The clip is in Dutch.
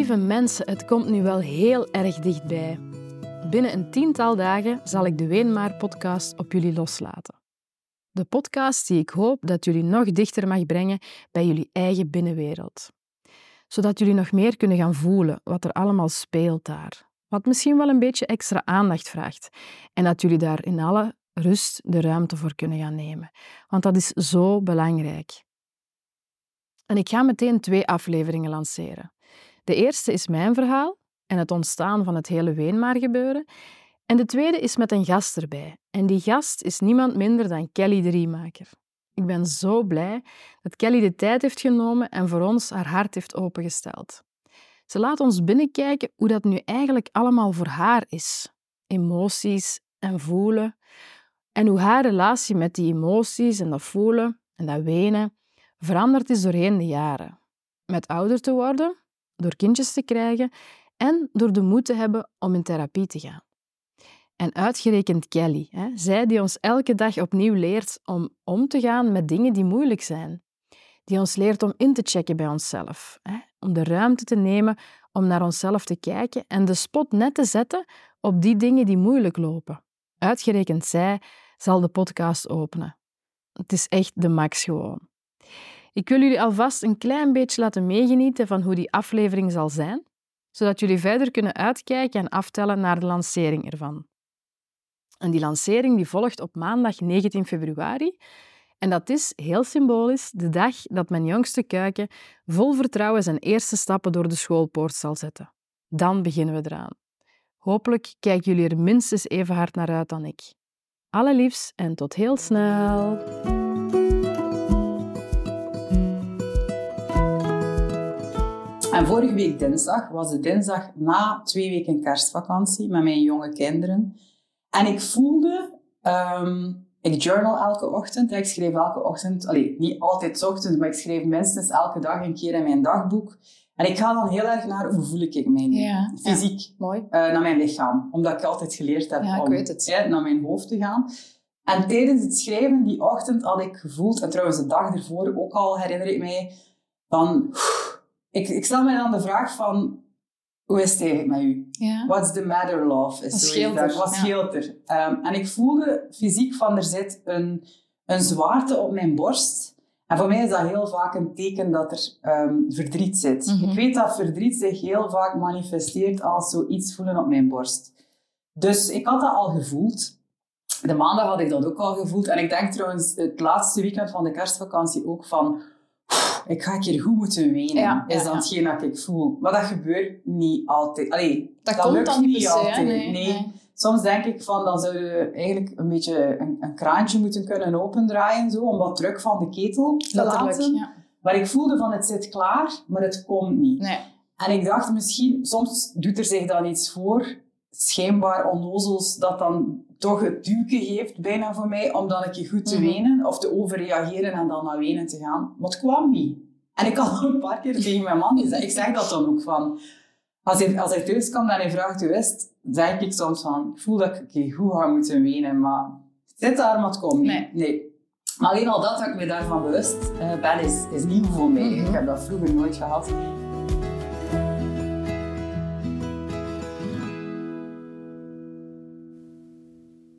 Lieve mensen, het komt nu wel heel erg dichtbij. Binnen een tiental dagen zal ik de Weenmaar-podcast op jullie loslaten. De podcast die ik hoop dat jullie nog dichter mag brengen bij jullie eigen binnenwereld. Zodat jullie nog meer kunnen gaan voelen wat er allemaal speelt daar. Wat misschien wel een beetje extra aandacht vraagt. En dat jullie daar in alle rust de ruimte voor kunnen gaan nemen. Want dat is zo belangrijk. En ik ga meteen twee afleveringen lanceren. De eerste is mijn verhaal en het ontstaan van het hele Weenmaar gebeuren. En de tweede is met een gast erbij. En die gast is niemand minder dan Kelly de Riemaker. Ik ben zo blij dat Kelly de tijd heeft genomen en voor ons haar hart heeft opengesteld. Ze laat ons binnenkijken hoe dat nu eigenlijk allemaal voor haar is. Emoties en voelen. En hoe haar relatie met die emoties en dat voelen en dat wenen veranderd is doorheen de jaren. Met ouder te worden, door kindjes te krijgen en door de moed te hebben om in therapie te gaan. En uitgerekend Kelly, hè, zij die ons elke dag opnieuw leert om om te gaan met dingen die moeilijk zijn. Die ons leert om in te checken bij onszelf, hè, om de ruimte te nemen om naar onszelf te kijken en de spot net te zetten op die dingen die moeilijk lopen. Uitgerekend zij zal de podcast openen. Het is echt de max gewoon. Ik wil jullie alvast een klein beetje laten meegenieten van hoe die aflevering zal zijn, zodat jullie verder kunnen uitkijken en aftellen naar de lancering ervan. En die lancering die volgt op maandag 19 februari. En dat is, heel symbolisch, de dag dat mijn jongste kuiken vol vertrouwen zijn eerste stappen door de schoolpoort zal zetten. Dan beginnen we eraan. Hopelijk kijken jullie er minstens even hard naar uit dan ik. Alle liefs en tot heel snel! En vorige week dinsdag was de dinsdag na twee weken kerstvakantie met mijn jonge kinderen. En ik voelde, um, ik journal elke ochtend. Ik schreef elke ochtend, allee, niet altijd ochtends, maar ik schreef minstens elke dag een keer in mijn dagboek. En ik ga dan heel erg naar hoe voel ik me ja, fysiek, mooi. Uh, naar mijn lichaam. Omdat ik altijd geleerd heb ja, om ja, naar mijn hoofd te gaan. En tijdens het schrijven die ochtend had ik gevoeld, en trouwens de dag ervoor ook al herinner ik mij, van ik, ik stel mij dan de vraag van, hoe is het eigenlijk met u? Ja. What's the matter, love? Is Wat scheelt er? Wat scheelt er? Um, en ik voelde fysiek van, er zit een, een zwaarte op mijn borst. En voor mij is dat heel vaak een teken dat er um, verdriet zit. Mhm. Ik weet dat verdriet zich heel vaak manifesteert als zoiets voelen op mijn borst. Dus ik had dat al gevoeld. De maandag had ik dat ook al gevoeld. En ik denk trouwens het laatste weekend van de kerstvakantie ook van ik ga een keer goed moeten wenen, Ja, is ja. hetgeen dat ik voel. Maar dat gebeurt niet altijd. Allee, Dat, komt lukt dan niet se, altijd. Nee, Nee. nee. Soms denk ik van, dan zou je eigenlijk een beetje een, een kraantje moeten kunnen opendraaien, zo, om wat druk van de ketel te Letterlijk, laten. ja. Maar ik voelde van, het zit klaar, maar het komt niet. Nee. En ik dacht misschien, soms doet er zich dan iets voor, schijnbaar onnozels, dat dan toch het duwke geeft, bijna voor mij, om dan een keer goed te Mhm. wenen, of te overreageren en dan naar wenen te gaan. Maar het kwam niet. En ik had al een paar keer tegen mijn man gezegd, ik zeg dat dan ook van, als hij, als hij thuis komt en hij vraagt hoe is het, zeg ik soms van, ik voel dat ik een keer goed ga moeten wenen, maar het zit daar, maar het komt niet. Nee. Maar alleen al dat dat ik me daarvan bewust uh, ben, is, is nieuw voor mij. Mhm. Ik heb dat vroeger nooit gehad.